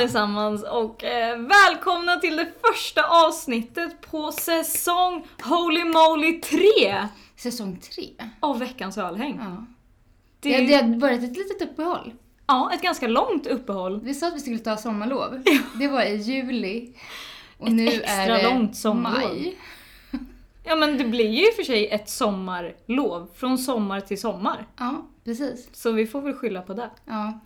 allesammans och eh, välkomna till det första avsnittet på säsong Holy Moly 3 Säsong tre. av veckans ölhäng. Ja. Det, Det, det har börjat ett litet uppehåll. ja, ett ganska långt uppehåll. Vi sa att vi skulle ta sommarlov. Det var i juli. Och Ett nu extra är det långt sommarlov. maj. Ja men det blir ju i och för sig ett sommarlov, från sommar till sommar. Ja, precis. Så vi får väl skylla på det. Ja.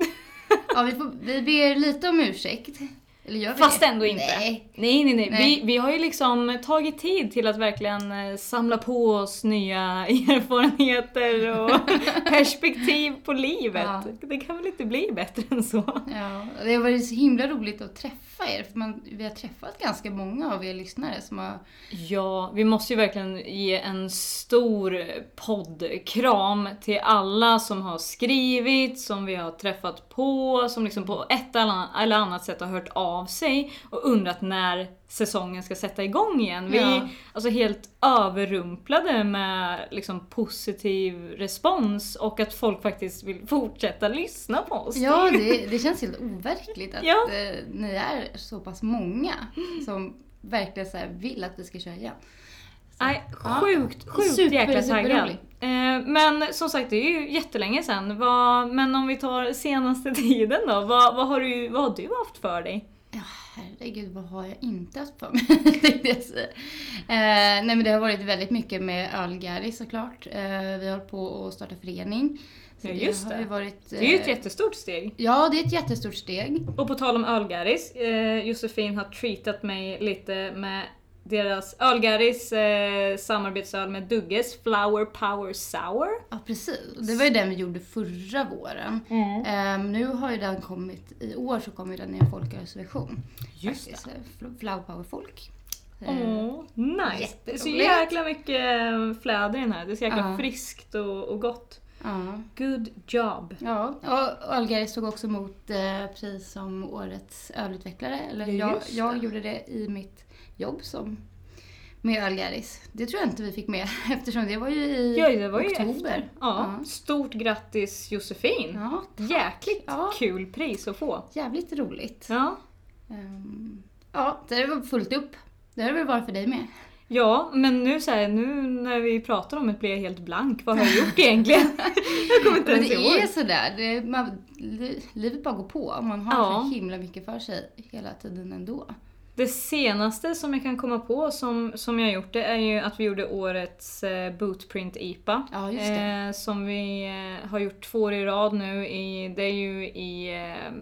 Ja, vi, får, vi ber lite om ursäkt. Eller gör vi Fast det? ändå inte. Nej. Nej, nej, nej. Nej. Vi, vi har ju liksom tagit tid till att verkligen eh, samla på oss nya erfarenheter och perspektiv på livet. Ja. Det kan väl inte bli bättre än så. Ja, det har varit så himla roligt att träffa er. För man, vi har träffat ganska många av er lyssnare som har... Ja, vi måste ju verkligen ge en stor poddkram till alla som har skrivit, som vi har träffat på, som liksom på ett eller annat sätt har hört av sig och undrat när säsongen ska sätta igång igen. Vi är Ja. alltså helt överrumplade med liksom positiv respons och att folk faktiskt vill fortsätta lyssna på oss. Ja, det, det känns helt overkligt att Ja. eh, ni är så pass många som verkligen så vill att vi ska köra igen. Nej, ja. sjukt, sjukt Super, jäkla taggad. Eh, men som sagt, det är ju jättelänge sedan. Vad, men om vi tar senaste tiden då, vad, vad, har du, vad har du haft för dig? Herregud, vad har jag inte haft för mig? eh, nej, men det har varit väldigt mycket med Ölgäri såklart. Eh, vi har på att starta förening. Så Ja, just har det. ju varit, Det är ju ett eh, jättestort steg. Ja, det är ett jättestort steg. Och på tal om Ölgaris, eh, Josefin har treatat mig lite med deras Ölgaris eh, samarbetsöl med Dugges Flower Power Sour. Ja, precis. Det var ju den vi gjorde förra våren. Eh, nu har ju den kommit, i år så kommer den i en folkölsversion. Just det. Faktiskt, eh, Fl- Flower Power Folk. Åh, nice! Det är så jäkla mycket eh, fläder i den här. Det är så jäkla Ja. friskt och, och gott. Ja. Good job! Ja, och Ölgäri stod också emot eh, pris som årets ölutvecklare. Eller Ja, jag, jag gjorde det i mitt jobb som med Ölgäris. Det tror jag inte vi fick med eftersom det var ju i Ja, det var ju oktober. efter. Ja, Stort grattis Josefin! Ja, Jäkligt Ja. kul pris att få. jävligt roligt. Ja. Ehm, ja, det var fullt upp. Det har det väl varit för dig med? Ja, men nu, så här, nu när vi pratar om det blir jag helt blank. Vad har jag gjort egentligen? jag kommer inte ens det ihåg. är sådär. Det, man, li, livet bara går på. Man har Ja. så himla mycket för sig hela tiden ändå. Det senaste som jag kan komma på som, som jag gjort det är ju att vi gjorde årets eh, Bootprint IPA. Ja. Eh, som vi eh, har gjort två år i rad nu. I, det är ju i... Eh,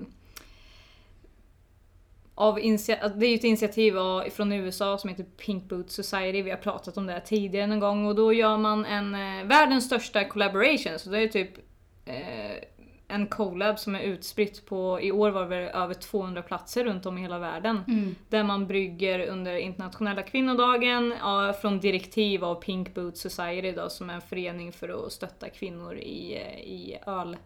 av initia- det är ju ett initiativ av, från USA som heter Pink Boot Society. Vi har pratat om det här tidigare någon gång och då gör man en eh, världens största collaboration. Så det är typ eh, en collab som är utspritt på, i år var det över 200 platser runt om i hela världen. Mm. Där man brygger under internationella kvinnodagen ja, från direktiv av Pink Boot Society då, som är en förening för att stötta kvinnor i, eh, i öl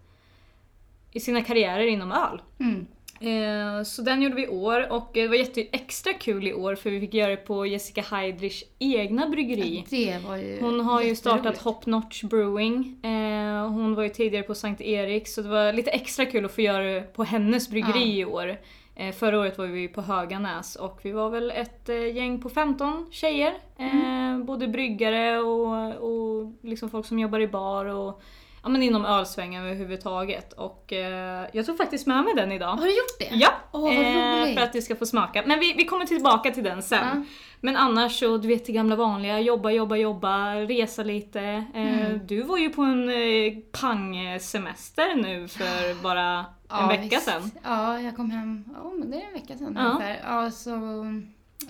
i sina karriärer inom öl. Mm. Eh, så den gjorde vi i år och det var jätte extra kul i år för vi fick göra det på Jessica Heidrichs egna bryggeri. Det var ju Hon har ju startat. Hop Notch Brewing. Eh, hon var ju tidigare på Sankt Erik så det var lite extra kul att få göra det på hennes bryggeri i år. Eh, förra året var vi på Höganäs och vi var väl ett eh, gäng på 15 tjejer. Eh, Både bryggare och, och liksom folk som jobbar i bar och ja, men inom ölsvängen överhuvudtaget. Och eh, jag tog faktiskt med mig den idag. Har du gjort det? Ja, Åh, vad eh, roligt. för att vi ska få smaka. Men vi, vi kommer tillbaka till den sen. Ja. Men annars så, du vet det gamla vanliga, jobba, jobba, jobba, resa lite. Eh, Mm. Du var ju på en eh, pangsemester nu för bara en Ja, vecka visst. sedan. Ja, jag kom hem, ja men det är en vecka sedan Ja. ungefär. Ja, så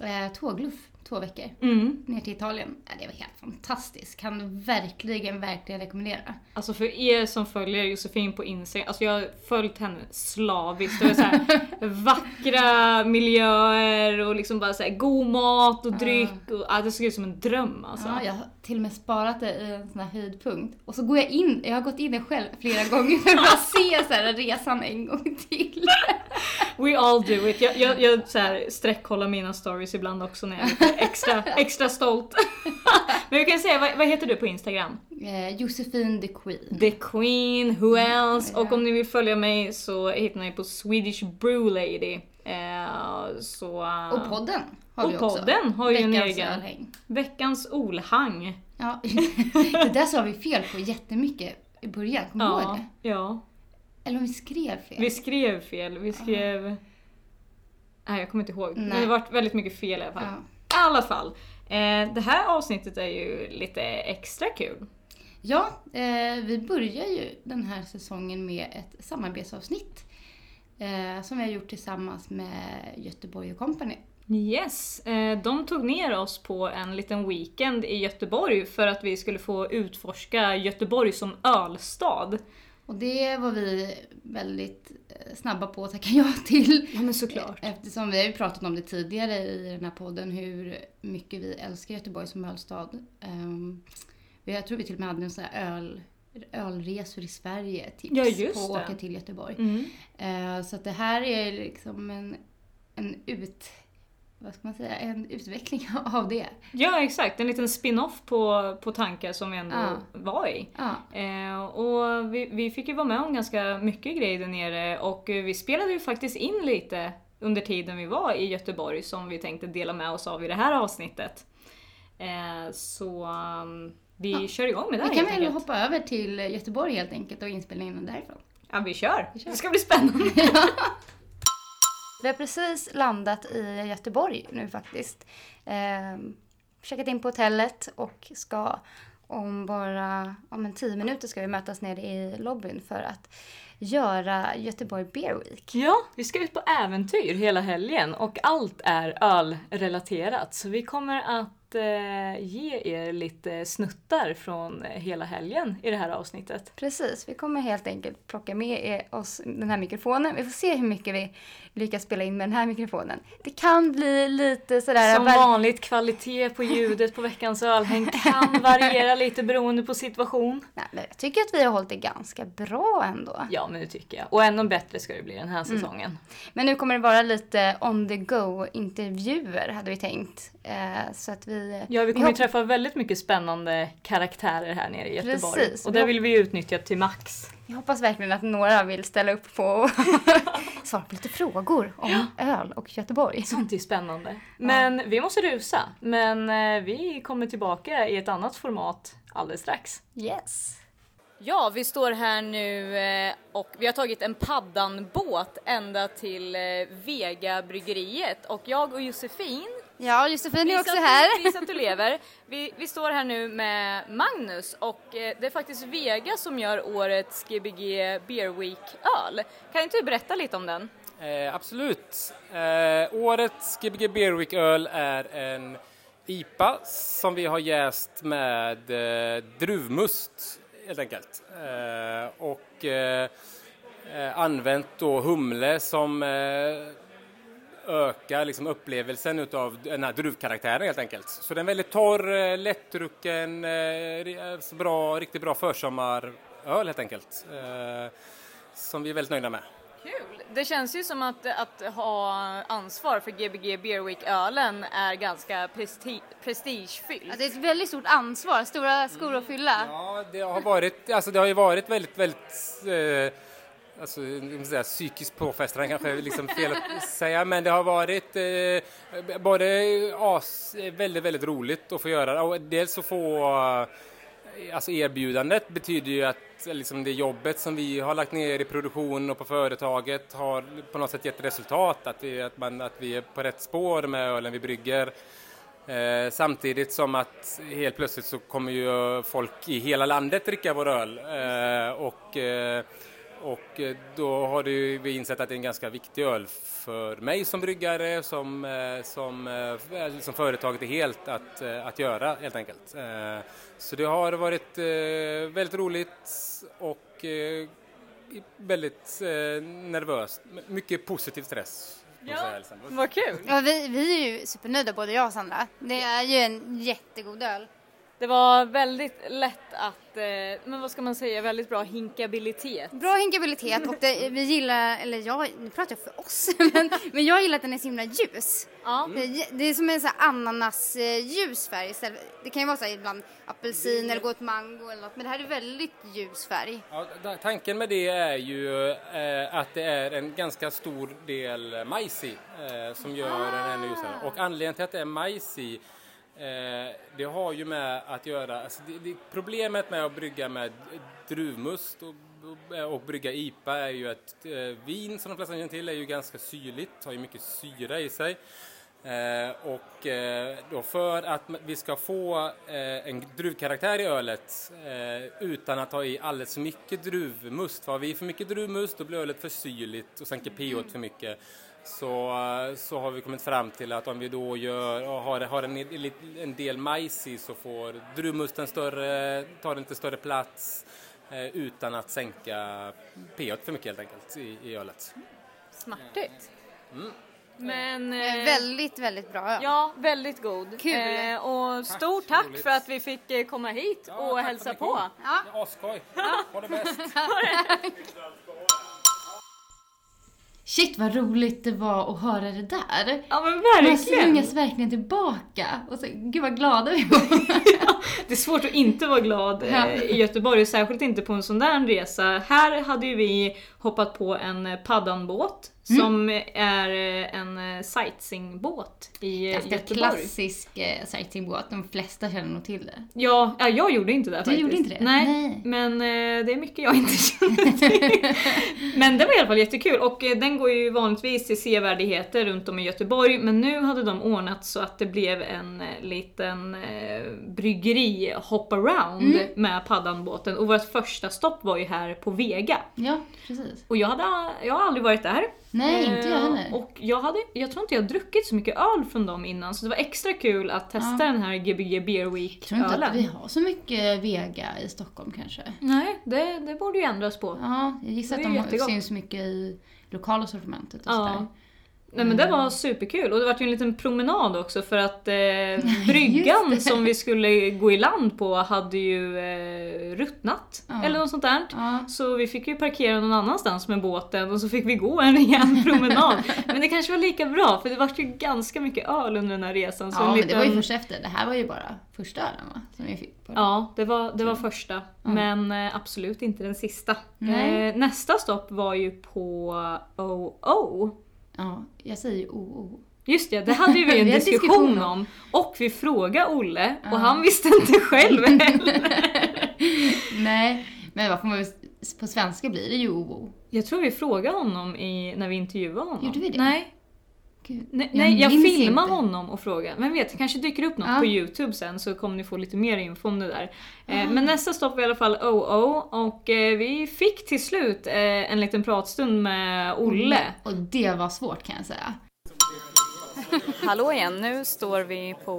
eh, tågluff två veckor Mm. ner till Italien. Ja, det var helt fantastiskt. Kan verkligen, verkligen rekommendera. Alltså för er som följer Josefin på Instagram, alltså jag har följt henne slaviskt. Det var så här vackra miljöer och liksom bara så här god mat och dryck. Och, ja, det såg ut som en dröm alltså. Ja, jag har till och med sparat det i en sån här höjdpunkt. Och så går jag in, jag har gått in där själv flera gånger för att bara se så här resan en gång till. We all do it. Jag, jag, jag så här, sträckkollar mina stories ibland också när jag är extra, extra stolt. Men vi kan säga, vad, vad heter du på Instagram? Eh, Josefin the Queen. The Queen, who else? Ja. Och om ni vill följa mig så hittar ni på Swedish Brew Lady. Eh, så, eh, Och podden har och vi också. podden har ju en Veckans egen. ölhäng. Veckans Olhang. Ja, det där sa vi fel på jättemycket i början, kommer du ihåg Ja, det? ja. Eller om vi skrev fel. Vi skrev fel. Vi skrev... Nej, jag kommer inte ihåg. Men Nej. det varit väldigt mycket fel i alla fall. Ja. I alla fall. Eh, det här avsnittet är ju lite extra kul. Ja, eh, vi börjar ju den här säsongen med ett samarbetsavsnitt. Eh, som vi har gjort tillsammans med Göteborg och Company. Yes, eh, de tog ner oss på en liten weekend i Göteborg för att vi skulle få utforska Göteborg som ölstad. Och det var vi väldigt eh, snabba på att tacka ja till. Ja men såklart. Eftersom vi har ju pratat om det tidigare i den här podden hur mycket vi älskar Göteborg som ölstad. Um, jag tror vi till och med hade en sån här öl, ölresor i Sverige tips Ja, på att åka till Göteborg. Mm. Eh, så att det här är liksom en, en ut... Vad ska man säga? En utveckling av det. Ja exakt, en liten spin-off på, på tankar som vi ändå Ja. var i. Ja, Eh, och vi, vi fick ju vara med om ganska mycket grejer där nere och vi spelade ju faktiskt in lite under tiden vi var i Göteborg som vi tänkte dela med oss av i det här avsnittet. Eh, så um, vi Ja. kör igång med det vi kan väl hoppa över till Göteborg helt enkelt och inspelningen därifrån. Ja vi kör. Vi kör. Det ska bli spännande. Vi har precis landat i Göteborg nu faktiskt. Eh, checkat in på hotellet och ska om bara om en tio minuter ska vi mötas nere i lobbyn för att göra Göteborg Beer Week. Ja, vi ska ut på äventyr hela helgen och allt är ölrelaterat. Så vi kommer att eh, ge er lite snuttar från eh, hela helgen i det här avsnittet. Precis, vi kommer helt enkelt plocka med oss den här mikrofonen. Vi får se hur mycket vi lyckas spela in med den här mikrofonen. Det kan bli lite sådär... Som vanligt, kvalitet på ljudet på veckans ölhäng kan variera lite beroende på situation. Nej, men jag tycker att vi har hållit det ganska bra ändå. Ja, men det tycker jag. Och ännu bättre ska det bli den här säsongen. Men nu kommer det vara lite on the go intervjuer hade vi tänkt. Eh, så att vi... Ja, vi kommer ju hopp- träffa väldigt mycket spännande karaktärer här nere i Göteborg. Precis. Och det vill vi ju utnyttja till max. Vi hoppas verkligen att några vill ställa upp på svara på lite frågor om öl och Göteborg. Sånt är spännande. Men vi måste rusa. Men eh, vi kommer tillbaka i ett annat format alldeles strax. Yes. Ja, vi står här nu eh, och vi har tagit en paddanbåt ända till eh, Vega-bryggeriet och jag och Josefin Ja, Josefin är också här. Vis att du lever. Vi, vi står här nu med Magnus och eh, det är faktiskt Vega som gör årets Gbg Beer Week-öl. Kan inte du berätta lite om den? Eh, absolut. Eh, årets Gbg Beer Week öl är en IPA som vi har jäst med eh, druvmust helt enkelt. Eh, och eh, eh, använt då humle som ökar liksom upplevelsen utav den här druvkaraktären helt enkelt. Så det är väldigt torr, eh, lättdrucken, eh, eh, bra, riktigt bra försommaröl helt enkelt. Som vi är väldigt nöjda med. Kul! Det känns ju som att, att ha ansvar för Gbg Beer Week-ölen är ganska presti- prestigefyllt. det är ett väldigt stort ansvar, stora skor att fylla. Ja, det har varit, alltså det har ju varit väldigt, väldigt eh, Alltså, säga, psykiskt påfrestande kanske är liksom fel att säga, men det har varit eh, både as, väldigt, väldigt roligt att få göra det. Och dels att få, eh, alltså erbjudandet betyder ju att liksom det jobbet som vi har lagt ner i produktion och på företaget har på något sätt gett resultat, att vi, att man, att vi är på rätt spår med ölen vi brygger. Eh, samtidigt som att helt plötsligt så kommer ju folk i hela landet dricka vår öl. Eh, och, eh, och eh, då har ju vi insett att det är en ganska viktig öl för mig som bryggare, som, eh, som, eh, som företaget är helt att, att göra helt enkelt. Så det har varit väldigt roligt och väldigt nervöst. Mycket positiv stress. Elsa. Vad kul! Ja, vi, vi är ju supernöjda både jag och Sandra. Det är ju en jättegod öl. Det var väldigt lätt att, eh, men vad ska man säga, väldigt bra hinkabilitet. Bra hinkabilitet och det, vi gillar, eller jag, nu pratar jag för oss, men, men jag gillar att den är så himla ljus. Ja. Det, det är som en sån här ananasljus färg istället. Det kan ju vara så här ibland apelsin eller gå åt mango eller något, men det här är väldigt ljus färg. Ja, tanken med det är ju eh, att det är en ganska stor del majs i eh, som gör den ännu ljusare. Och anledningen till att det är majs i eh, det har ju med att göra, alltså det, det, problemet med att brygga med druvmust och, och, och brygga IPA är ju att eh, vin som de flesta känner till är ju ganska syrligt, har ju mycket syra i sig. Eh, och eh, då för att vi ska få eh, en druvkaraktär i ölet eh, utan att ha i alldeles för mycket druvmust. För har vi i för mycket druvmust då blir ölet för syrligt och sänker pH för mycket. Så, så har vi kommit fram till att om vi då gör, och har, har en, en del majs i så får druvmusten större, tar lite större plats eh, utan att sänka pH för mycket helt enkelt i, i ölet. Smartigt. Mm. Men... Eh, Eh, väldigt, väldigt bra öl. Ja, väldigt god. Kul. Eh, och Tack, stort tack roligt. för att vi fick eh, komma hit Ja, och hälsa på. kom. Ja. Asskoj! Ha det bäst! Shit vad roligt det var att höra det där. Ja men Man verkligen. slungas verkligen tillbaka. Och så, gud vad glada vi var. Det är svårt att inte vara glad Ja. eh, i Göteborg, särskilt inte på en sån där resa. Här hade ju vi hoppat på en eh, paddanbåt som är eh, en eh, sightseeingbåt i Ganska Göteborg. klassisk sightseeingbåt. De flesta känner nog till det. Ja, ja, jag gjorde inte det Du faktiskt. gjorde inte det? Nej, Nej. men det är mycket jag inte känner till. men det var i alla fall jättekul och den går ju vanligtvis till sevärdheter runt om i Göteborg men nu hade de ordnat så att det blev en liten bryggeri hop-around Mm. med paddanbåten och vårt första stopp var ju här på Vega. Ja, precis. Och jag, hade, jag har aldrig varit där. Nej, inte jag Eh, heller. Och jag, hade, jag tror inte jag druckit så mycket öl från dem innan så det var extra kul att testa Ja. den här Gbg Beer Jag Week tror inte att vi har så mycket Vega i Stockholm kanske. Nej, det, det borde ju ändras på. Ja, jag gissar Det att de jättegott. syns mycket i lokala sortimentet och Ja. sådär. Nej men det Mm. var superkul och det var ju en liten promenad också för att eh, bryggan som vi skulle gå i land på hade ju eh, ruttnat Ja. eller något sånt där. Ja. Så vi fick ju parkera någon annanstans med båten och så fick vi gå en rejäl promenad. men det kanske var lika bra för det var ju ganska mycket öl under den här resan. Så Ja, en men det var ju först efter. Det här var ju bara första ölen va? Som vi fick på. Ja, det var, det var första. Men eh, absolut inte den sista. Eh, nästa stopp var ju på OO. Ja, jag säger OO. Just det, det hade vi en Vi diskussion diskussion om. Och vi frågade Olle Ja. och han visste inte själv heller. Nej, men vad får man på svenska blir det ju OO. Jag tror vi frågade honom i, när vi intervjuade honom. Gjorde vi det? Nej, Gud, nej jag nej, jag filmade inte. honom och frågade. Men vet, det kanske dyker upp något Ja. på Youtube sen så kommer ni få lite mer info om det där. Eh, Ah. men nästa stopp var i alla fall OO och eh, vi fick till slut eh, en liten pratstund med Olle. Och det var svårt kan jag säga. Hallå igen, nu står vi på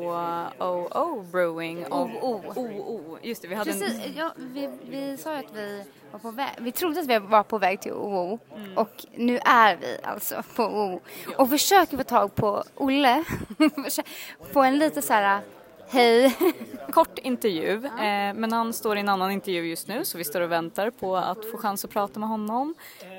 OO Brewing och OO. OO. Just det, vi hade Precis, ja, vi, vi sa ju att vi var på väg, vi trodde att vi var på väg till OO och nu är vi alltså på OO och försöker få tag på Olle. På en lite så här hej. kort intervju, eh, men han står i en annan intervju just nu så vi står och väntar på att få chans att prata med honom.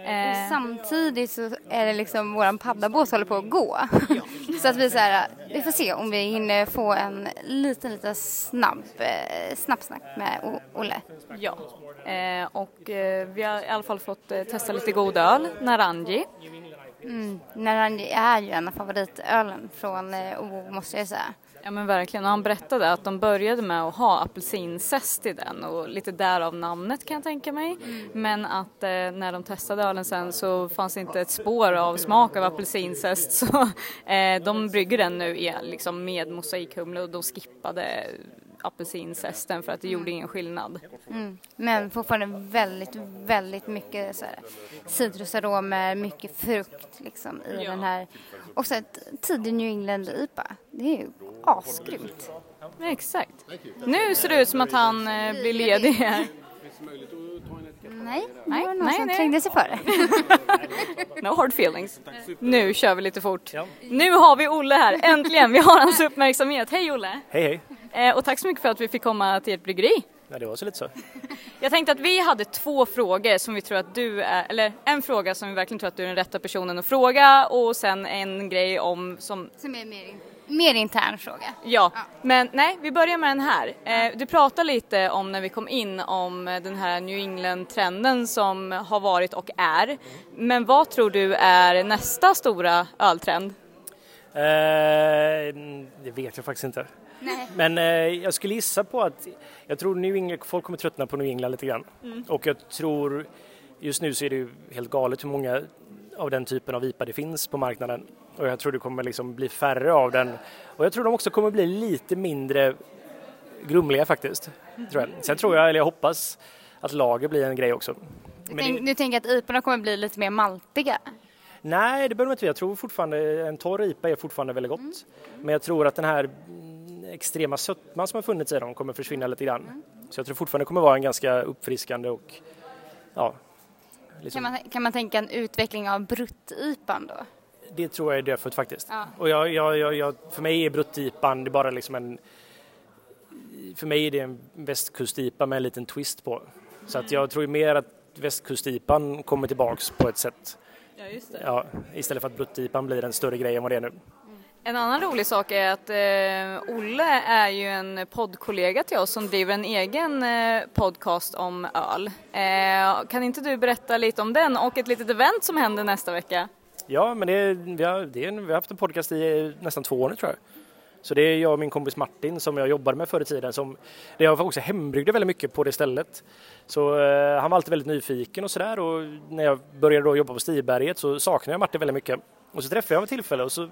Eh, Samtidigt så är det liksom våran paddabåt håller på att gå. Så att vi så här, vi får se om vi hinner få en liten, liten snabb, eh, snabbsnack med Olle. ja, och vi har i alla fall fått testa lite god öl, Naranji. Mm. Naranji är ju en av favoritölen från OO måste jag säga. Ja men verkligen, och han berättade att de började med att ha apelsinzest i den och lite därav namnet kan jag tänka mig. Men att eh, när de testade ölen sen så fanns inte ett spår av smak av apelsinzest så eh, de brygger den nu i, liksom, med mosaikhumle och de skippade apelsinzesten för att det gjorde ingen skillnad. Mm. Men fortfarande väldigt, väldigt mycket så här, citrusaromer, mycket frukt liksom i Ja. den här. Och så ett tidig New England IPA. Det är ju asgrymt. Exakt. Nu ser det ut som att han eh, blir ledig här. Nej, det Nej, var någon nej, som nej. trängde sig före. No hard feelings. Nu kör vi lite fort. Nu har vi Olle här, äntligen! Vi har hans uppmärksamhet. Hej Olle! Hej hej! Eh, och tack så mycket för att vi fick komma till ert bryggeri. Ja, det var så lite så. Jag tänkte att vi hade två frågor som vi tror att du är, eller en fråga som vi verkligen tror att du är den rätta personen att fråga och sen en grej om som, Som är mer, mer intern fråga. ja, men nej, vi börjar med den här. Eh, du pratade lite om när vi kom in om den här New England-trenden som har varit och är. Men vad tror du är nästa stora öltrend? Eh, det vet jag faktiskt inte. Nej. Men eh, jag skulle gissa på att jag tror New England, folk kommer tröttna på New England lite grann. Och jag tror just nu så är det ju helt galet hur många av den typen av IPA det finns på marknaden. Och jag tror det kommer liksom bli färre av den. Och jag tror de också kommer bli lite mindre grumliga faktiskt. Tror jag. Sen tror jag, eller jag hoppas, att lager blir en grej också. Du, tänk, det- du tänker att IPorna kommer bli lite mer maltiga? Nej, det behöver man inte. Jag tror fortfarande en torr IPA är fortfarande väldigt gott. Men jag tror att den här mm, extrema sötman som har funnits i dem kommer försvinna lite grann. Så jag tror fortfarande det kommer vara en ganska uppfriskande och ja, liksom, Kan man, kan man tänka en utveckling av brutt-IPan då? det tror jag är dödfött faktiskt. Ja. Och jag, jag, jag, för mig är brutt-IPan bara liksom en för mig är det en västkust-IPA med en liten twist på. Så att jag tror mer att västkust-IPan kommer tillbaks på ett sätt. Ja, just det. Ja, istället för att brutt-IPan blir en större grej än vad det är nu. En annan rolig sak är att eh, Olle är ju en poddkollega till oss som driver en egen eh, podcast om öl. Eh, kan inte du berätta lite om den och ett litet event som händer nästa vecka? Ja, men det, vi, har, det vi har haft en podcast i eh, nästan två år nu tror jag. Så det är jag och min kompis Martin som jag jobbade med förr i tiden. Som, det jag också hembryggde väldigt mycket på det stället. Så eh, han var alltid väldigt nyfiken och sådär och när jag började då jobba på Stiberget så saknade jag Martin väldigt mycket. Och så träffade jag honom ett tillfälle och så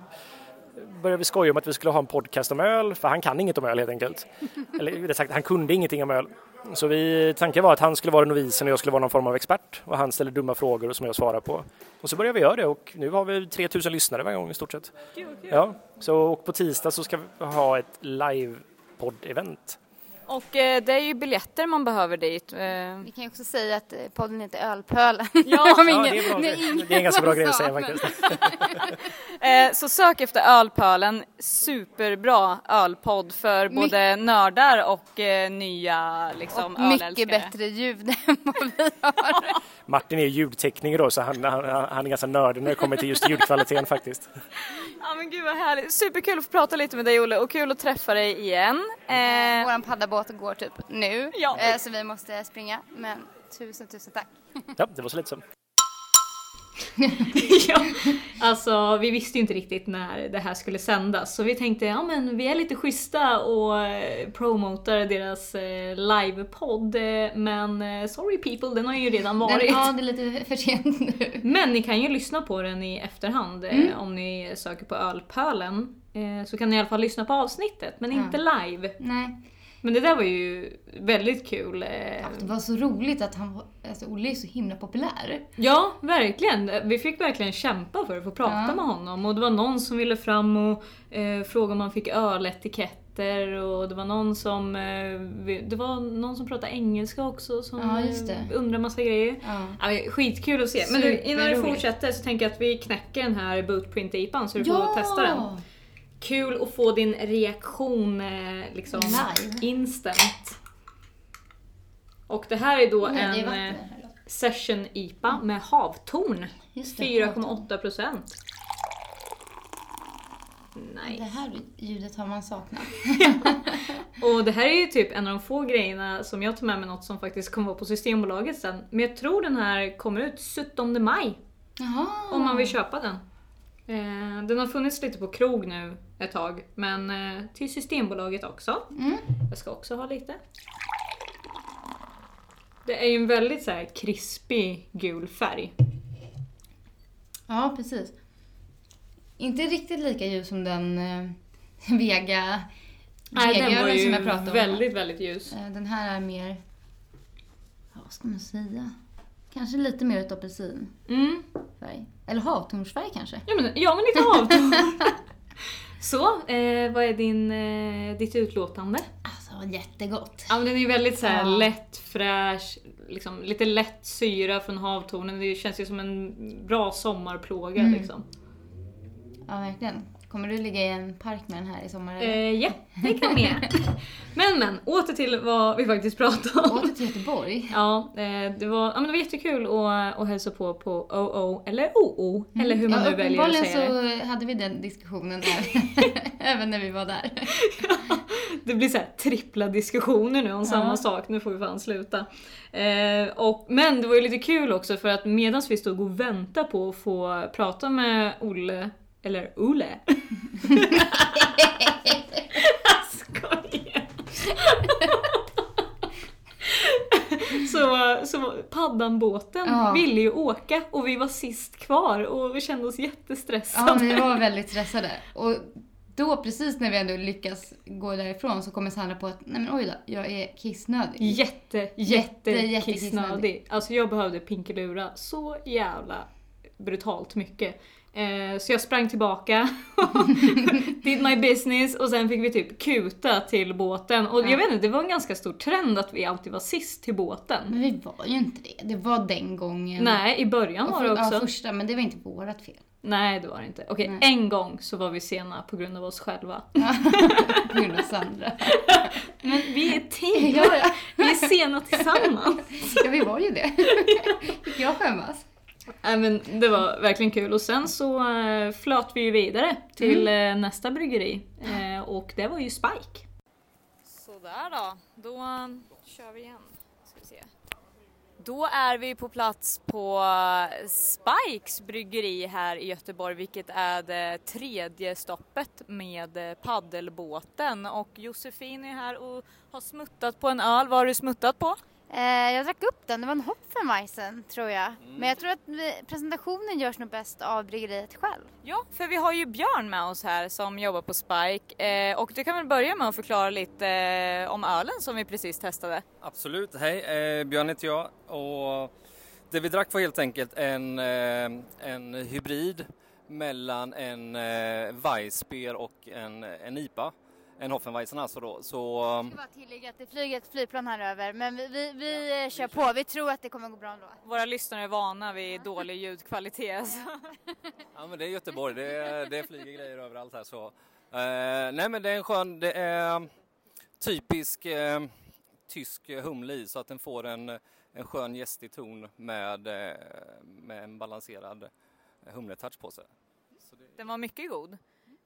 började vi skoja om att vi skulle ha en podcast om öl, för han kan inget om öl helt enkelt. Eller rättare sagt, han kunde ingenting om öl. Så vi, tanken var att han skulle vara novisen och jag skulle vara någon form av expert och han ställde dumma frågor som jag svarade på. Och så började vi göra det och nu har vi 3000 lyssnare varje gång i stort sett. Ja, så och på tisdag så ska vi ha ett live-podd-event. Och eh, det är ju biljetter man behöver dit. Eh, Vi kan ju också säga att eh, podden heter Ölpölen. Ja, Ja, ingen- det, är bra, det ingen det är en ganska bra grej att säga faktiskt. Eh, så sök efter Ölpölen, superbra ölpodd för My- både nördar och eh, nya liksom, Och mycket bättre ljud än vad vi har. Martin är ljudtekniker då så han, han, han är ganska nördig när det kommer till just ljudkvaliteten faktiskt. Ja men gud vad härligt, superkul att få prata lite med dig Olle och kul att träffa dig igen. Eh, Vår paddabåt går typ nu, Ja. eh, så vi måste springa. Men tusen, tusen tack. Ja, det var så lite så. ja, alltså vi visste ju inte riktigt när det här skulle sändas så vi tänkte ja men vi är lite schyssta och eh, promotar deras eh, livepodd eh, men eh, sorry people, den har ju redan varit. ja, det är lite för sent nu. Men ni kan ju lyssna på den i efterhand Mm. om ni söker på Ölpölen. Eh, så kan ni i alla fall lyssna på avsnittet men inte live. Nej, Men det där var ju väldigt kul. eh, det var så roligt att han var, alltså Olle är så himla populär. Ja, verkligen. Vi fick verkligen kämpa för att få prata Ja. med honom. Och det var någon som ville fram och eh, fråga om man fick öletiketter och det var någon som eh, det var någon som pratade engelska också som Ja, eh, undrade massa grejer. Ja. Ja, skitkul att se. Men du, innan du fortsätter så tänker jag att vi knäcker den här bootprint-IPan så du får testa den. Kul att få din reaktion eh, liksom Live. instant. Och det här är då Nej, är en vatten eh. Session IPA med havtorn. Just det, 4,8 procent. Det Nice. här ljudet har man saknat. Och det här är ju typ en av de få grejerna som jag tar med mig något som faktiskt kommer vara på Systembolaget sen. Men jag tror den här kommer ut 17 maj Jaha. om man vill köpa den. Eh, den har funnits lite på krog nu ett tag, men eh, till Systembolaget också. Mm. Jag ska också ha lite. Det är ju en väldigt så här krispig gul färg. Ja, precis. Inte riktigt lika ljus som den eh, Vega Nej, den var ju som jag pratade om. väldigt, väldigt ljus. Eh, Den här är mer, vad ska man säga? Kanske lite mer utav apelsinfärg. Mm. Eller havtornsfärg kanske. Ja, men, ja, men lite avton. Så, eh, vad är din, eh, ditt utlåtande? Alltså jättegott. Ja, men den är ju väldigt så här Ja. lätt, fräsch, liksom, lite lätt syra från havtornen. Det känns ju som en bra sommarplåga Mm. liksom. Ja, verkligen. Kommer du ligga i en park med den här i sommar? Eh, ja, det kan jag. men men, åter till vad vi faktiskt pratade om. Åter till Göteborg. Ja, eh, det var, ja, men det var jättekul att, att hälsa på på OO, eller OO, eller hur man Mm. Ja, nu väljer att säga det. så hade vi den diskussionen även, även när vi var där. Det blir så här trippla diskussioner nu om samma sak, nu får vi fan sluta. Eh, och, men det var ju lite kul också för att medan vi stod och väntade på att få prata med Olle, eller Olle. Jag skojar. så, så paddanbåten Ja. ville ju åka och vi var sist kvar och vi kände oss jättestressade. Ja, vi var väldigt stressade. Och då precis när vi ändå lyckas gå därifrån så kommer Sandra på att nej men oj då, jag är kissnödig. Jätte, Jätte, jätte, jätte kissnödig. Alltså jag behövde pinkelura så jävla brutalt mycket. Eh, så jag sprang tillbaka, did my business och sen fick vi typ kuta till båten. Och Ja. jag vet inte, det var en ganska stor trend att vi alltid var sist till båten. Men vi var ju inte det. Det var den gången. Nej, i början Och var för, det också. Ja, första, men det var inte vårat fel. Nej, det var det inte. Okej, Nej. en gång så var vi sena på grund av oss själva. På grund av Sandra. Men vi är team! ja, ja. Vi är sena tillsammans. ja, vi var ju det. Jag skämmas? Nej men det var verkligen kul och sen så uh, flöt vi ju vidare till eh, nästa bryggeri Eh, och det var ju Spike. Sådär då, då kör vi igen. Ska vi se. Då är vi på plats på Spikes bryggeri här i Göteborg vilket är det tredje stoppet med eh, paddelbåten och Josefin är här och har smuttat på en öl. Vad har du smuttat på? Eh, jag drack upp den, det var en Hopfenweizen tror jag. Men jag tror att vi, presentationen görs nog bäst av bryggeriet själv. Ja, för vi har ju Björn med oss här som jobbar på Spike eh, och du kan väl börja med att förklara lite eh, om ölen som vi precis testade. Absolut, hej eh, Björn heter jag och det vi drack var helt enkelt en, eh, en hybrid mellan en eh, Weissbier och en, en IPA. En Hoffenweizen alltså då. Så Jag ska bara tillägga att det flyger ett flygplan här över men vi, vi, vi eh, kör på, vi tror att det kommer gå bra ändå. Våra lyssnare är vana vid dålig ljudkvalitet. Så. ja men det är Göteborg, det, det flyger grejer överallt här så. Eh, nej men det är en skön, det är typisk eh, tysk humle i så att den får en, en skön gästig ton med, eh, med en balanserad humletouch på sig. Den var mycket god.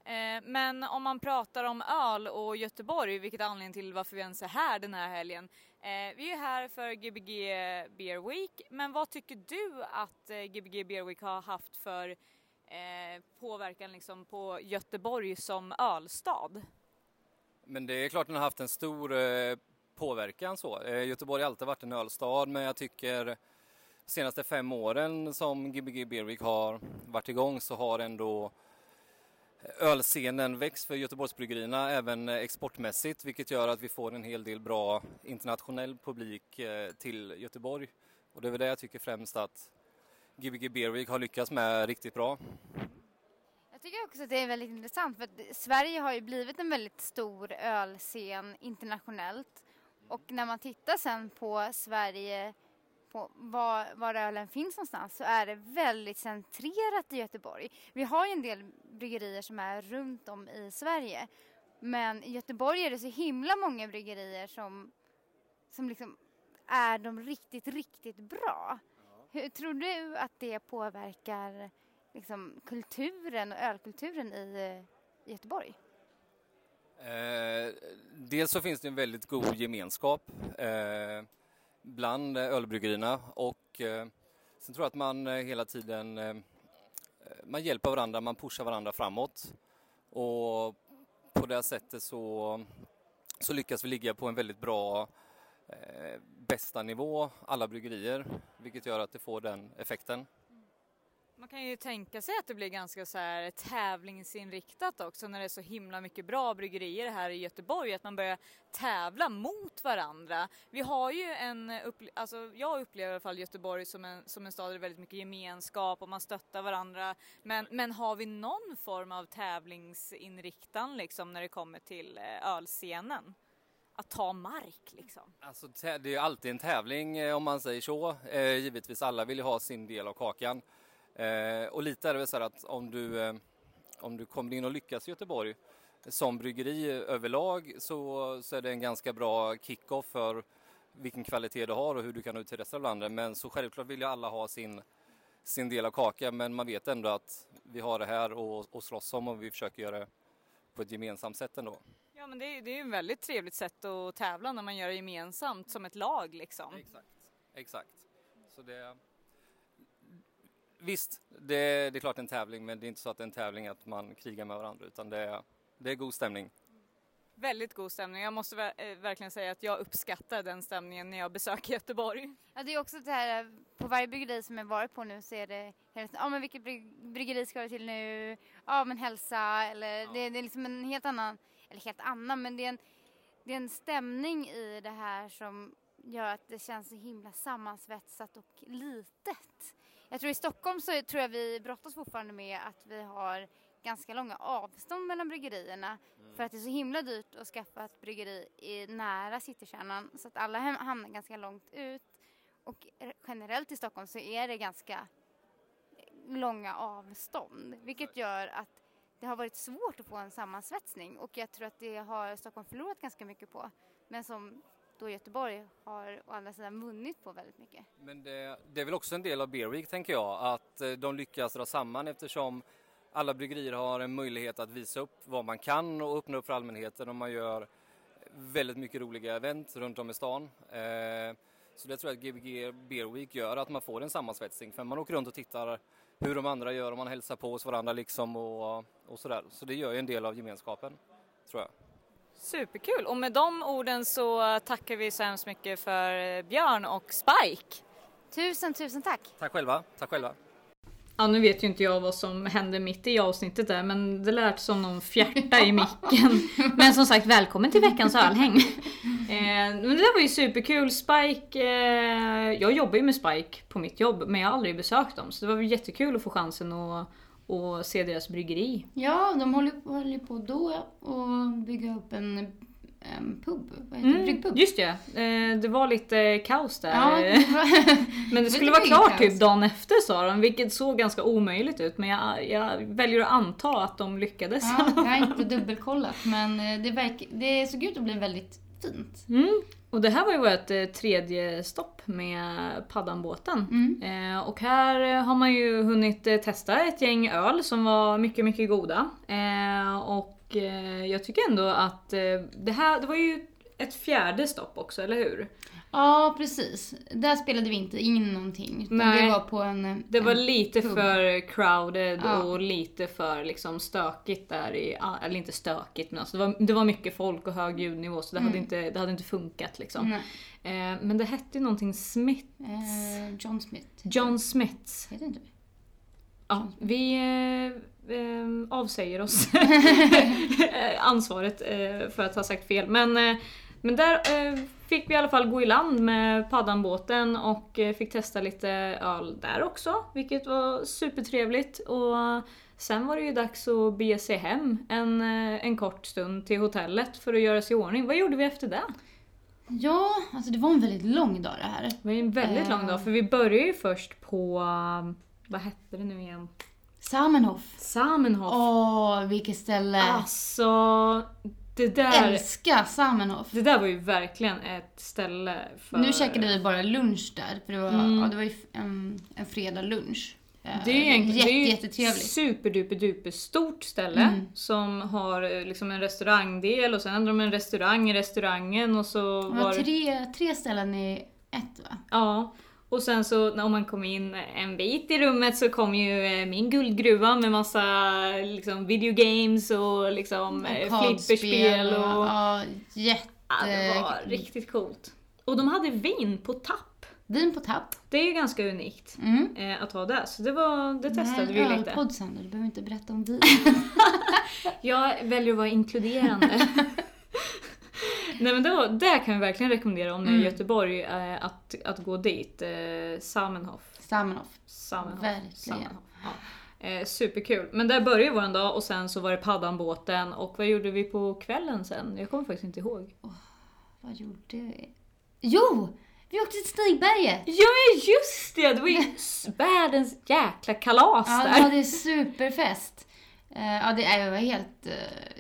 Eh, men om man pratar om öl och Göteborg, vilket är anledningen till varför vi ens är här den här helgen. Eh, vi är här för Gbg Beer Week, men vad tycker du att eh, Gbg Beer Week har haft för påverkan liksom på Göteborg som ölstad? Men det är klart den har haft en stor påverkan så. Göteborg har alltid varit en ölstad men jag tycker de senaste fem åren som Gbg Beer Week har varit igång så har ändå ölscenen växt för Göteborgsbryggerierna även exportmässigt vilket gör att vi får en hel del bra internationell publik eh, till Göteborg. Och det är väl det jag tycker främst att Gbg Beer Week har lyckats med riktigt bra. Jag tycker också att det är väldigt intressant för att Sverige har ju blivit en väldigt stor ölscen internationellt och när man tittar sen på Sverige på var, var ölen finns någonstans så är det väldigt centrerat i Göteborg. Vi har ju en del bryggerier som är runt om i Sverige men i Göteborg är det så himla många bryggerier som, som liksom är de riktigt, riktigt bra. Hur tror du att det påverkar liksom, kulturen och ölkulturen i, i Göteborg? Eh, dels så finns det en väldigt god gemenskap eh, bland eh, ölbryggerierna och eh, sen tror jag att man eh, hela tiden eh, eh, man hjälper varandra, man pushar varandra framåt och på det sättet så, så lyckas vi ligga på en väldigt bra eh, bästa nivå, alla bryggerier, vilket gör att det får den effekten. Man kan ju tänka sig att det blir ganska så här tävlingsinriktat också när det är så himla mycket bra bryggerier här i Göteborg att man börjar tävla mot varandra. Vi har ju en, upple- alltså jag upplever i alla fall Göteborg som en, som en stad där det är väldigt mycket gemenskap och man stöttar varandra. Men, men har vi någon form av tävlingsinriktan liksom när det kommer till eh, ölscenen? Att ta mark liksom. Alltså, det är ju alltid en tävling eh, om man säger så. Eh, givetvis alla vill ju ha sin del av kakan. Eh, och lite är det väl så här att om du, eh, om du kommer in och lyckas i Göteborg som bryggeri överlag så, så är det en ganska bra kick-off för vilken kvalitet du har och hur du kan ut till resten av landet. Men så självklart vill ju alla ha sin, sin del av kakan men man vet ändå att vi har det här och, och slåss om och vi försöker göra det på ett gemensamt sätt ändå. Ja men det är, det är ett väldigt trevligt sätt att tävla när man gör det gemensamt som ett lag liksom. Exakt. Exakt. Så det... Visst, det, det är klart en tävling men det är inte så att det är en tävling att man krigar med varandra utan det är, det är god stämning. Väldigt god stämning. Jag måste eh, verkligen säga att jag uppskattar den stämningen när jag besöker Göteborg. Ja, det är också det här, på varje bryggeri som jag varit på nu så är det hela tiden, ja men vilket bryg bryggeri ska du till nu? Ja men hälsa eller ja. det, det, är liksom en helt annan, eller helt annan men det är en, det är en stämning i det här som gör att det känns så himla sammansvetsat och litet. Jag tror i Stockholm så tror jag vi brottas fortfarande med att vi har ganska långa avstånd mellan bryggerierna mm. för att det är så himla dyrt att skaffa ett bryggeri i nära citykärnan så att alla hamnar ganska långt ut. Och generellt i Stockholm så är det ganska långa avstånd vilket gör att det har varit svårt att få en sammansvetsning och jag tror att det har Stockholm förlorat ganska mycket på. Men som då Göteborg har å andra sidan vunnit på väldigt mycket. Men det, det är väl också en del av Beer Week tänker jag, att eh, de lyckas dra samman eftersom alla bryggerier har en möjlighet att visa upp vad man kan och öppna upp för allmänheten och man gör väldigt mycket roliga event runt om i stan. Eh, så det tror jag att Gbg Beer Week gör, att man får en sammansvetsning för man åker runt och tittar hur de andra gör och man hälsar på hos varandra liksom och, och sådär. Så det gör ju en del av gemenskapen, tror jag. Superkul! Och med de orden så tackar vi så hemskt mycket för Björn och Spike. Tusen, tusen tack! Tack själva, tack själva! Ja, nu vet ju inte jag vad som hände mitt i avsnittet där, men det lät som någon fjärta i micken. Men som sagt, välkommen till veckans ölhäng! Eh, men det där var ju superkul. Spike, eh, jag jobbar ju med Spike på mitt jobb, men jag har aldrig besökt dem. Så det var väl jättekul att få chansen att och se deras bryggeri. Ja, de håller, håller på då att bygga upp en en pub, vad heter mm, Bryggpub. Just ja, eh, det var lite kaos där. Ja, det var... men det skulle vara klart typ dagen efter sa de, vilket såg ganska omöjligt ut. Men jag, jag väljer att anta att de lyckades. Ja, jag har inte dubbelkollat men eh, det, verk, det såg ut att bli väldigt fint. Mm. Och det här var ju vårt eh, tredje stopp med paddanbåten. Mm. Eh, och här har man ju hunnit testa ett gäng öl som var mycket, mycket goda. Eh, och eh, jag tycker ändå att eh, det här, det var ju ett fjärde stopp också, eller hur? Ja, precis. Där spelade vi inte in någonting. Nej, det var på en Det var lite pub. för crowded ja. och lite för liksom stökigt där i, eller inte stökigt men alltså det var, det var mycket folk och hög ljudnivå så det, mm. hade, inte, det hade inte funkat liksom. Eh, men det hette ju någonting Smith. Eh, John Smith. John Smiths. Heter inte Ja, vi eh, eh, avsäger oss ansvaret eh, för att ha sagt fel. Men, eh, men där eh, fick vi i alla fall gå i land med paddanbåten och eh, fick testa lite öl där också, vilket var supertrevligt. Och sen var det ju dags att bege sig hem en, en kort stund till hotellet för att göra sig i ordning. Vad gjorde vi efter det? Ja, alltså det var en väldigt lång dag det här. Det var en väldigt lång dag för vi började ju först på, vad hette det nu igen? Samenhof. Samenhof. Åh, vilket ställe. Alltså, det där... Älskar Samenhof. Det där var ju verkligen ett ställe för... Nu käkade vi bara lunch där, för det var, mm. ja, det var ju en, en fredag lunch. Det är ju Jätte, jättetrevligt. superduper duper stort ställe mm. som har eh, liksom en restaurangdel och sen hade de en restaurang i restaurangen och så det var... var tre, tre ställen i ett va? Ja. Och sen så när man kom in en bit i rummet så kom ju eh, min guldgruva med massa liksom, videogames och liksom och eh, flipperspel och... Ja, jätte... Ja, det var riktigt coolt. Och de hade vin på tapp. Vin på tapp. Det är ju ganska unikt mm. eh, att ha det. Så det, var, det testade Nej, vi lite. Nej, du behöver inte berätta om vin. jag väljer att vara inkluderande. Nej men då, det kan vi verkligen rekommendera om ni är i mm. Göteborg eh, att, att gå dit. Eh, Samenhof. Samenhof. Samenhof. Verkligen. Samenhof. Ja. Eh, superkul. Men där började vår dag och sen så var det paddanbåten och vad gjorde vi på kvällen sen? Jag kommer faktiskt inte ihåg. Oh, vad gjorde vi? Jo! Vi åkte till Stigberget! Ja just det! Det var ju världens jäkla kalas där. Ja, vi hade superfest. Eh, ja, det, det var helt... eh,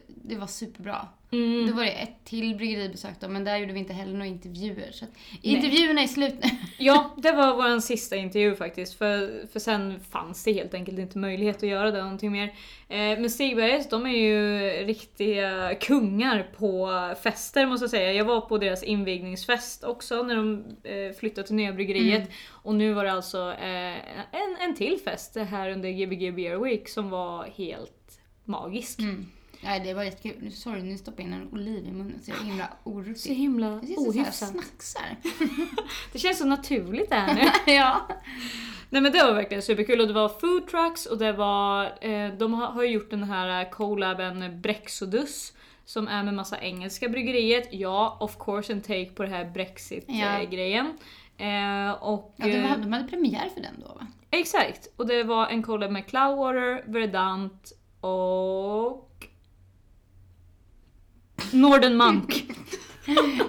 det var superbra. Mm. Då var det ett till bryggeribesök då, men där gjorde vi inte heller några intervjuer. Så intervjuerna är slut nu. Ja, det var vår sista intervju faktiskt. För, för sen fanns det helt enkelt inte möjlighet att göra det någonting mer. Eh, men Stigbergs, de är ju riktiga kungar på fester måste jag säga. Jag var på deras invigningsfest också när de eh, flyttade till nya bryggeriet. Mm. Och nu var det alltså eh, en, en till fest här under Gbg Beer Week som var helt magisk. Mm. Nej, det var jättekul. Nu- Sorry, nu stoppade jag in en oliv i munnen så jag är himla Så orutig. himla så här ohyfsat. snacksar. Det känns så naturligt det här nu. ja. Nej men det var verkligen superkul och det var food trucks och det var, eh, de har, ju gjort den här collaben Brexodus som är med massa engelska bryggeriet. Ja, of course en take på det här Ja. Brexit-grejen. Eh, och, ja de, eh, hade, de hade premiär för den då va? Exakt! Och det var en collab med Cloudwater, Verdant och... Northern Monk.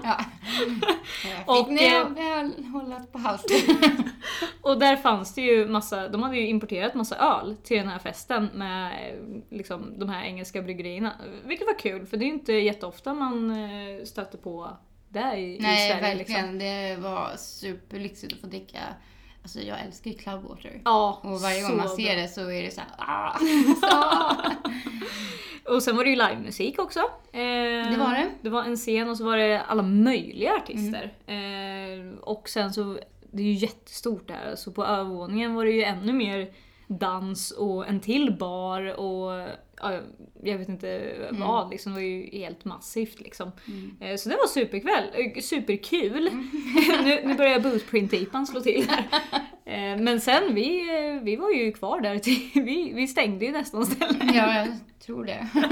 Ja. Och, Och, Nej, eh, vi har hållit på halsen. Och där fanns det ju massa, de hade ju importerat massa öl till den här festen med eh, liksom, de här engelska bryggerierna. Vilket var kul för det är ju inte jätteofta man eh, stöter på det i, Nej, i Sverige. verkligen. Liksom. Det var superlyxigt att få dricka. Alltså jag älskar ju Cloudwater. Ja, Och varje gång man ser bra. det så är det så här, ah, så. Och sen var det ju livemusik också. Eh, Det var det. Det var en scen och så var det alla möjliga artister. Eh, och sen så, det är ju jättestort där, så på övervåningen var det ju ännu mer dans och en till bar och ja, jag vet inte vad, liksom, det var ju helt massivt liksom. Eh, Så det var superkväll, eh, superkul. nu, nu börjar bootprint-ipan slå till här. Eh, Men sen, vi, vi var ju kvar där, vi, vi stängde ju nästan stället. Ja, jag tror det.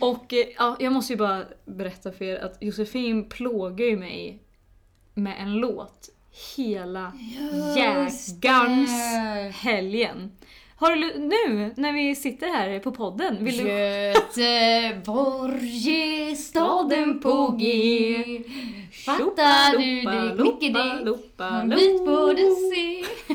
Och ja, jag måste ju bara berätta för er att Josefin plågar ju mig med en låt hela jägarns helgen. Har du nu när vi sitter här på podden, vill du... Göteborg är staden på G. Fattar du det? Lopa, En bit borde se.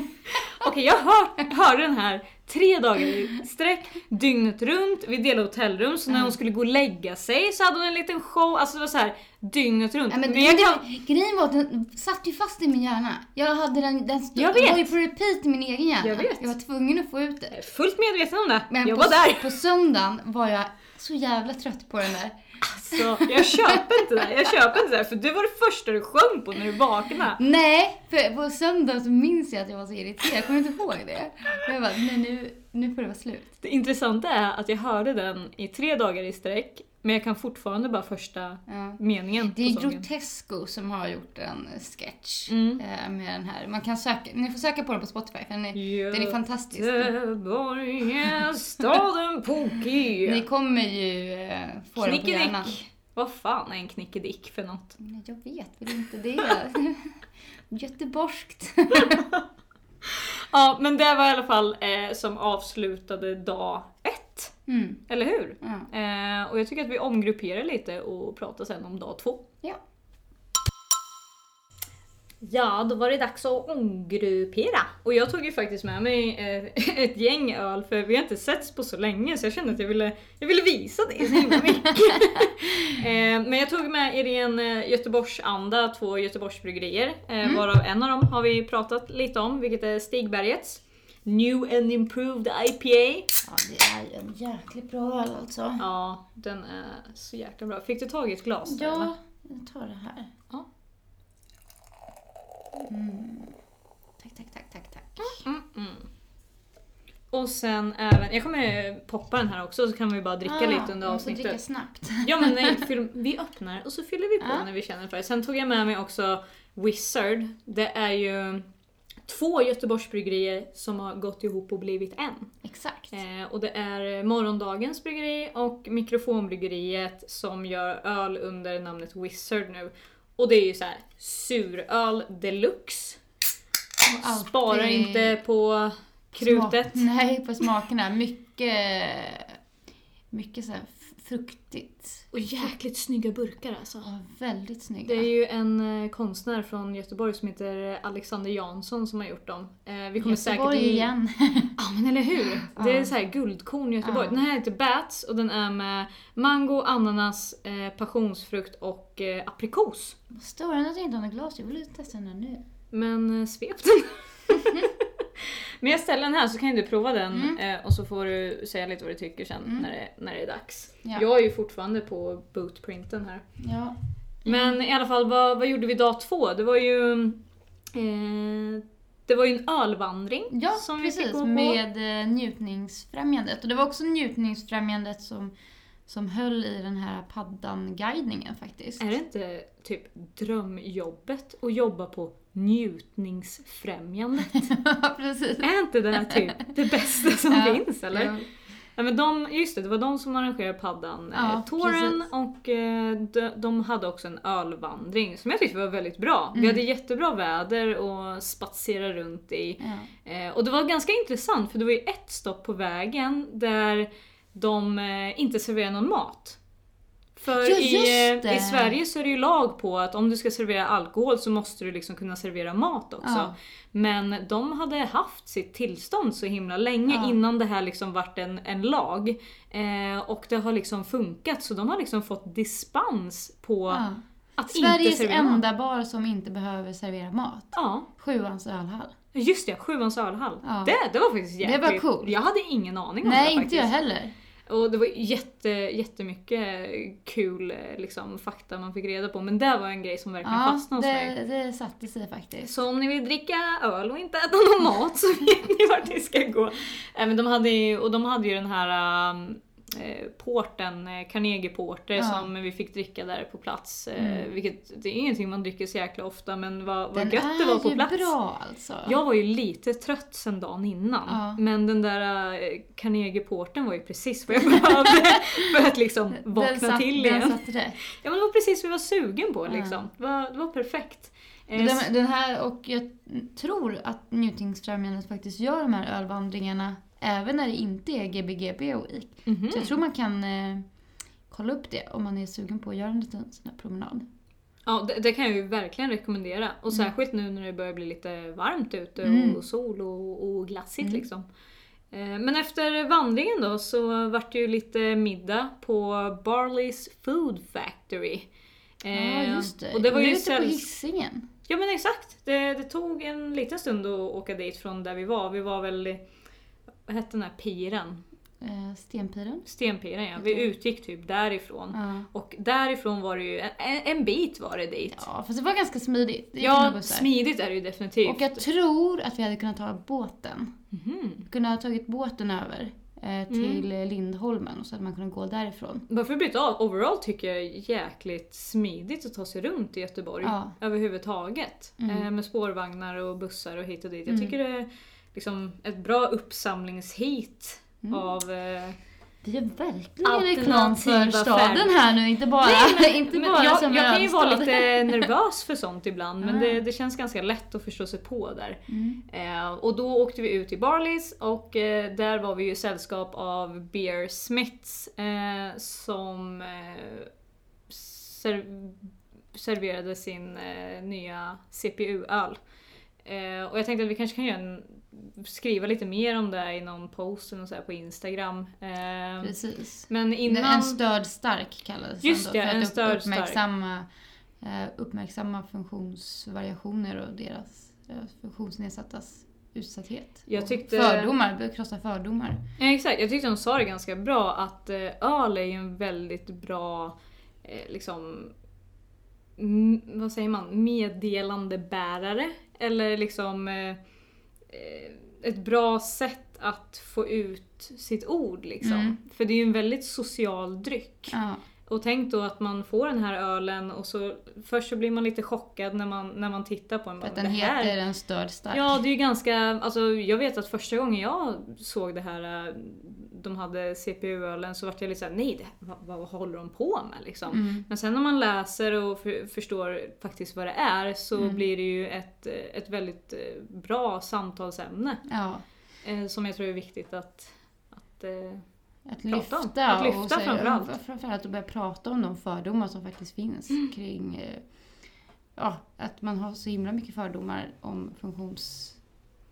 Okej, jag hör, hörde den här tre dagar i sträck, dygnet runt. Vi delade hotellrum, så när hon skulle gå och lägga sig så hade hon en liten show. Alltså det var så här dygnet runt. Ja, men Men jag kan- grejen var att den satt ju fast i min hjärna. Jag hade den, den stod, Jag vet. var ju på repeat i min egen hjärna. Jag vet. jag var tvungen att få ut det. Jag är fullt medveten om det. Men jag på, var där. på söndagen var jag så jävla trött på den där. Alltså, jag köper inte det. Jag köper inte det. För det var det första du sjöng på när du vaknade. Nej, för på söndagen så minns jag att jag var så irriterad. Jag kommer inte ihåg det. Jag bara, nej nu, nu får det vara slut. Det intressanta är att jag hörde den i tre dagar i sträck. Men jag kan fortfarande bara första Ja. meningen Det är. Grotesco som har gjort en sketch Mm. eh, med den här. Man kan söka, ni får söka på den på Spotify för den är, den är fantastisk. Göteborg är staden på G. Ni kommer ju eh, få den på hjärnan. Knickedick. Vad fan är en knickedick för något? Jag vet väl inte det. Göteborgskt. Ja, men det var i alla fall eh, som avslutade dag ett. Mm. Eller hur? Ja. Eh, och jag tycker att vi omgrupperar lite och pratar sen om dag två. Ja. Ja, då var det dags att omgruppera. Och jag tog ju faktiskt med mig eh, ett gäng öl för vi har inte setts på så länge så jag kände att jag ville, jag ville visa det så himla mycket. eh, men jag tog med i ren eh, Göteborgsanda två Göteborgsbryggerier eh, varav en av dem har vi pratat lite om vilket är Stigbergets New and Improved IPA. ja, det är ju en jäkligt bra öl alltså. Ja, den är så jäkla bra. Fick du tag i ett glas? där, Ja, eller? jag tar det här. Ja. Mm. Tack, tack, tack, tack, tack. Mm, mm. Och sen även, jag kommer poppa den här också så kan vi bara dricka Ah, lite under får dricka avsnittet. snabbt. Ja men nej, fyll, vi öppnar och så fyller vi på Ja. när vi känner för det. Sen tog jag med mig också Wizard. Det är ju två Göteborgsbryggerier som har gått ihop och blivit en. Exakt. Eh, och det är Morgondagens bryggeri och Mikrofonbryggeriet som gör öl under namnet Wizard nu. Och det är ju så här suröl deluxe. Alltid Sparar inte på krutet. Smak, nej, på smakerna. Mycket, mycket så fruktigt. Och jäkligt snygga burkar alltså. Ja, väldigt snygga. Det är ju en eh, konstnär från Göteborg som heter Alexander Jansson som har gjort dem. Eh, vi kommer Göteborg säkert... igen. Ja men eller hur! Det är så här guldkorn i Göteborg. Ja. Den här heter Bats och den är med mango, ananas, eh, passionsfrukt och aprikos. Störande att jag inte har något glas. Jag vill testa den här nu. Men svep den. men jag ställer den här så kan du prova den Mm. eh, och så får du säga lite vad du tycker sen Mm. när, det, när det är dags. Ja. Jag är ju fortfarande på bootprinten här. Ja. Men i alla fall, vad, vad gjorde vi dag två? Det var ju... Eh, det var ju en ölvandring Ja, som vi fick precis. gå på. Med eh, njutningsfrämjandet. Och det var också njutningsfrämjandet som, som höll i den här paddan-guidningen faktiskt. Är det inte typ drömjobbet att jobba på njutningsfrämjandet? Ja, precis. är inte det här typ det bästa som Ja, finns eller? ja. Ja, men de, just det, det var de som arrangerade paddan, Ja, eh, touren precis. och eh, de, de hade också en ölvandring som jag tyckte var väldigt bra. Vi Mm. hade jättebra väder och spatsera runt i. Ja. Eh, och det var ganska intressant för det var ju ett stopp på vägen där de eh, inte serverade någon mat. För Ja, i, eh, det. i Sverige så är det ju lag på att om du ska servera alkohol så måste du liksom kunna servera mat också. Ja. Men de hade haft sitt tillstånd så himla länge Ja. innan det här liksom vart en, en lag. Eh, och det har liksom funkat så de har liksom fått dispens på att inte Sveriges servera mat. enda bar som inte behöver servera mat. Ja, Sjuans ölhall. just det, Sjuans ölhall. Ja. Det, det var faktiskt Det jäkligt. var coolt. Jag hade ingen aning om Nej, det inte faktiskt. jag heller. Och det var jätte, jättemycket kul eh, liksom, fakta man fick reda på. Men det var en grej som verkligen Ja, fastnade hos mig. det, det satte sig faktiskt. Så om ni vill dricka öl och inte äta någon mat så vet ni vart ni ska gå. Äh, men de hade ju, och de hade ju den här um, porten, eh, Carnegie Porter Ja. som vi fick dricka där på plats. Eh, Mm. vilket, det är ingenting man dricker så jäkla ofta men vad, vad Den gött det var är på ju plats. bra alltså. Jag var ju lite trött sen dagen innan. Ja. Men den där eh, Carnegie Porten var ju precis vad jag behövde för att liksom vakna den satt, till Den igen. satt rätt. Ja men det var precis vad jag var sugen på Ja. liksom. Det, var, det var perfekt. Eh, Den, den här, och jag tror att Njutningsfrämjandet faktiskt gör de här ölvandringarna även när det inte är GBGB Week. mhm. Så jag tror man kan eh, kolla upp det om man är sugen på att göra en liten sån här promenad. Ja, det, det kan jag ju verkligen rekommendera. Och Mm. särskilt nu när det börjar bli lite varmt ute Mm. och sol och, och glassigt Mm. liksom. Eh, Men efter vandringen då så vart det ju lite middag på Barleys Food Factory. Ja, Eh, just det. Och det var ju ute på Hisingen. Ja men exakt. Det, det tog en liten stund att åka dit från där vi var. Vi var väl vad hette den här piren? Eh, Stenpiren. Stenpiren ja. Vi utgick typ därifrån. Ja. Och därifrån var det ju, en, en bit var det dit. ja, fast det var ganska smidigt. Ja, smidigt är det ju definitivt. Och jag tror att vi hade kunnat ta båten. Mhm. Kunde ha tagit båten över eh, till mm. Lindholmen och så hade man kunnat gå därifrån. Bara för att bryta av, overall tycker jag är jäkligt smidigt att ta sig runt i Göteborg. Ja. Överhuvudtaget. Mm. Eh, med spårvagnar och bussar och hit och dit. Jag Mm. tycker det liksom ett bra uppsamlingshit Mm. av... Eh, Vi är verkligen reklam för staden här nu, inte bara, inte men bara jag, som jag kan ju vara lite nervös för sånt ibland men Ah. det, det känns ganska lätt att förstå sig på där. Mm. Eh, och då åkte vi ut till Barleys och eh, där var vi ju i sällskap av Beer Smiths eh, som eh, ser- serverade sin eh, nya CPU-öl. Eh, och jag tänkte att vi kanske kan göra en, skriva lite mer om det i någon post eller så här på Instagram. Eh, Precis. men innan... En störd stark kallades den Just det, för en att stark. uppmärksamma, eh, uppmärksamma funktionsvariationer och deras eh, funktionsnedsattas utsatthet. Jag tyckte- Fördomar, krossa fördomar. Ja, exakt, jag tyckte de sa det ganska bra att eh, öl är ju en väldigt bra liksom vad säger man, meddelandebärare. Eller liksom ett bra sätt att få ut sitt ord liksom. Mm. För det är ju en väldigt social dryck. Ja. Och tänk då att man får den här ölen och så först så blir man lite chockad när man, när man tittar på den. För att den "Det här- heter en störd stark. Ja, det är ju ganska, alltså jag vet att första gången jag såg det här, äh, de hade CPU-ölen så vart jag lite såhär, nej det, vad, vad håller de på med liksom? Mm. Men sen när man läser och för, förstår faktiskt vad det är så Mm. blir det ju ett, ett väldigt eh, bra samtalsämne. Ja. Eh, som jag tror är viktigt att, att eh, att lyfta. Att lyfta och så- framförallt. framförallt att börja prata om de fördomar som faktiskt finns Mm. kring ja, att man har så himla mycket fördomar om funktions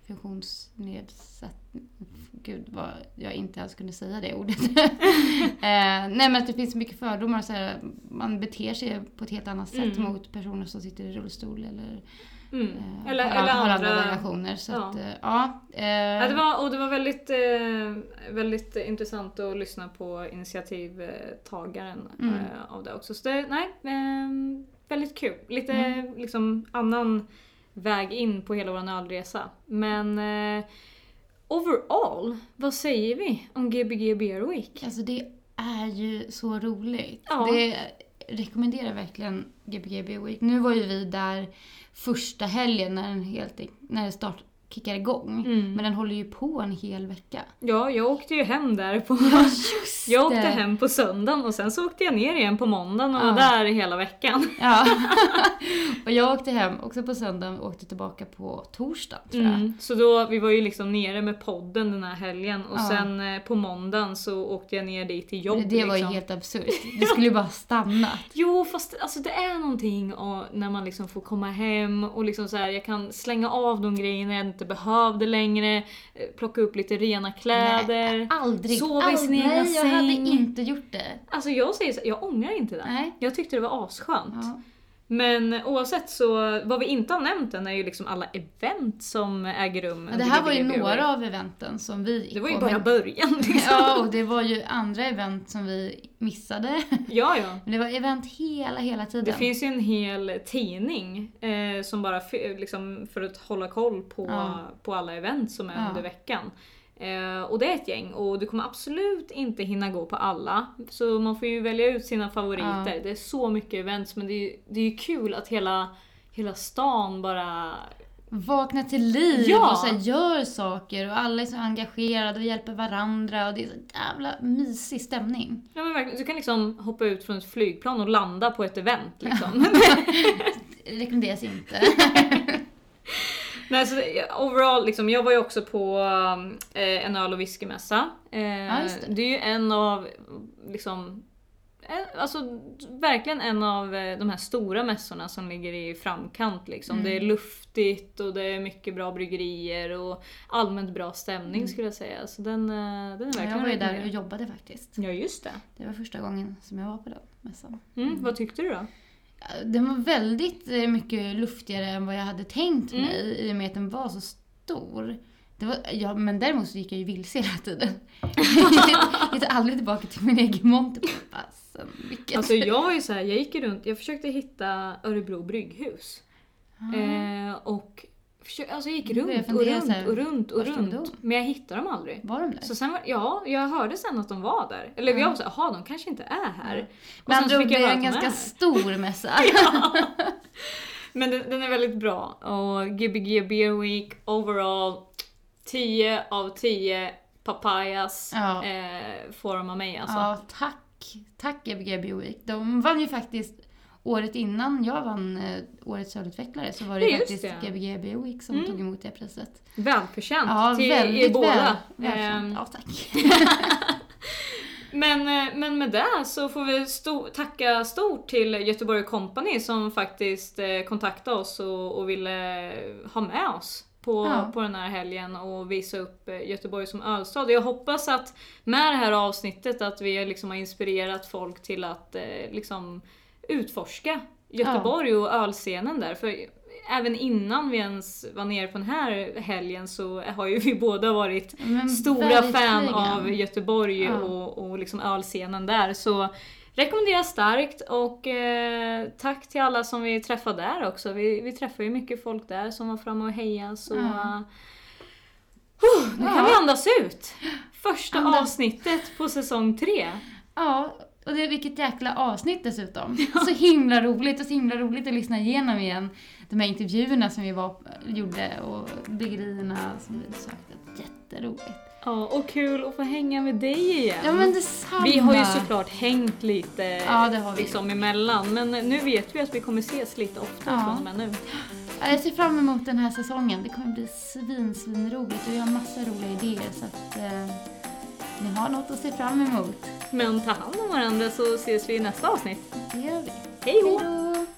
funktionsnedsättning. Gud vad jag inte ens kunde säga det ordet. eh, nej men att det finns mycket fördomar. Så här, man beter sig på ett helt annat sätt Mm. mot personer som sitter i rullstol eller, Mm. eh, Eller, har, eller har andra andra... variationer. Så ja. att, eh, ja. Eh, Ja, det var, och det var väldigt, eh, väldigt intressant att lyssna på initiativtagaren Mm. av det också. Så det, nej, eh, väldigt kul. Lite Mm. liksom annan väg in på hela vår ölresa. Men eh, overall, vad säger vi om Gbg Beer Week? Alltså det är ju så roligt. Ja. Det rekommenderar verkligen Gbg Beer Week. Nu var ju vi där första helgen när den helt, när det start kickar igång. Mm. Men den håller ju på en hel vecka. Ja, jag åkte ju hem där på... Ja, just Jag åkte det. hem på söndagen och sen så åkte jag ner igen på måndagen och Ja. var där hela veckan. Ja. och jag åkte hem också på söndagen och åkte tillbaka på torsdag tror jag. Mm. Så då, vi var ju liksom nere med podden den här helgen och Ja. sen eh, på måndagen så åkte jag ner dit till jobb. det var ju liksom. helt absurt. Det skulle ju bara stanna. Jo fast alltså det är någonting när man liksom får komma hem och liksom så här, jag kan slänga av de grejerna jag inte behövde längre, eh, plocka upp lite rena kläder. Nej, aldrig. Sova i sin egna Nej, jag hade säng. inte gjort det. Alltså jag säger så, jag ångrar inte det. Nej. Jag tyckte det var asskönt. Ja. Men oavsett så, vad vi inte har nämnt än är ju liksom alla event som äger rum. Under det här var ju några av eventen som vi gick Det var ju bara början liksom. Ja, och det var ju andra event som vi missade. Ja, ja. Men det var event hela, hela tiden. Det finns ju en hel tidning eh, som bara liksom, för att hålla koll på, Ja. på alla event som är Ja. under veckan. Eh, och det är ett gäng och du kommer absolut inte hinna gå på alla. Så man får ju välja ut sina favoriter. Ja. Det är så mycket events men det är det är ju kul att hela, hela stan bara... Vakna till liv Ja. och så här, gör saker och alla är så engagerade och hjälper varandra och det är så jävla mysig stämning. Ja, men verkligen, du kan liksom hoppa ut från ett flygplan och landa på ett event liksom. Rekommenderas inte. Nej, så det- overall, liksom, jag var ju också på eh, en öl och whiskymässa. Eh, just det. det är ju en av, liksom, en, alltså verkligen en av eh, de här stora mässorna som ligger i framkant. Liksom. Mm. Det är luftigt och det är mycket bra bryggerier och allmänt bra stämning skulle jag säga. Så den, eh, den är verkligen Mm. Jag var ju där och jobbade faktiskt. Ja just det. Det var första gången som jag var på den mässan. Mm, Vad tyckte du då? Den var väldigt eh, mycket luftigare än vad jag hade tänkt Mm. mig i och med att den var så stor. Det var, ja, men däremot så gick jag ju vilse hela tiden. jag gick aldrig tillbaka till min egen monter. Fasen, vilket... Alltså jag var ju så här, jag gick runt, jag försökte hitta Örebro brygghus. Eh, och alltså jag gick börjar jag runt och runt här, och runt och runt. Men jag hittade dem aldrig. Var de där? Så sen var, ja, jag hörde sen att de var där. Eller jag var såhär, jaha de kanske inte är här. Andra ord, fick det är en ganska är. stor mässa. Men den, den är väldigt bra. Och Gbg Beer Week overall 10 av 10 papayas Ja. eh, får de av mig alltså. Ja, tack. Tack Gbg Bioweek. De vann ju faktiskt året innan jag vann eh, Årets ölutvecklare så var det Ja, faktiskt det. Gbg Bioweek som Mm. tog emot det priset. Välförtjänt Ja, till er väldigt båda. väl. Ehm. Ja, tack. Men, eh, men med det så får vi sto- tacka stort till Göteborg Company som faktiskt eh, kontaktade oss och, och ville ha med oss på, Ja. på den här helgen och visa upp Göteborg som ölstad. Jag hoppas att med det här avsnittet att vi liksom har inspirerat folk till att eh, liksom utforska Göteborg och ölscenen där. För även innan vi ens var nere på den här helgen så har ju vi båda varit Men stora verkligen. fan av Göteborg Ja. och, och liksom ölscenen där. Så rekommenderar starkt och eh, tack till alla som vi träffade där också. Vi, vi träffade ju mycket folk där som var framme och hejade så... Ja. huh, nu kan Ja. vi andas ut! Första Andas. avsnittet på säsong tre. Ja, och det är vilket jäkla avsnitt dessutom. Så himla roligt och så himla roligt att lyssna igenom igen de här intervjuerna som vi var, gjorde och bryggerierna som vi besökte. Jätteroligt. Ja, och kul att få hänga med dig igen. Ja men detsamma. vi har ju såklart hängt lite Ja, det har vi. liksom emellan men nu vet vi att vi kommer ses lite oftare Ja. från och med nu. Ja, Jag ser fram emot den här säsongen. Det kommer bli svin, svin roligt och vi har massa roliga idéer så att eh, Ni har något att se fram emot. Men ta hand om varandra så ses vi i nästa avsnitt. Det gör vi. Hej då!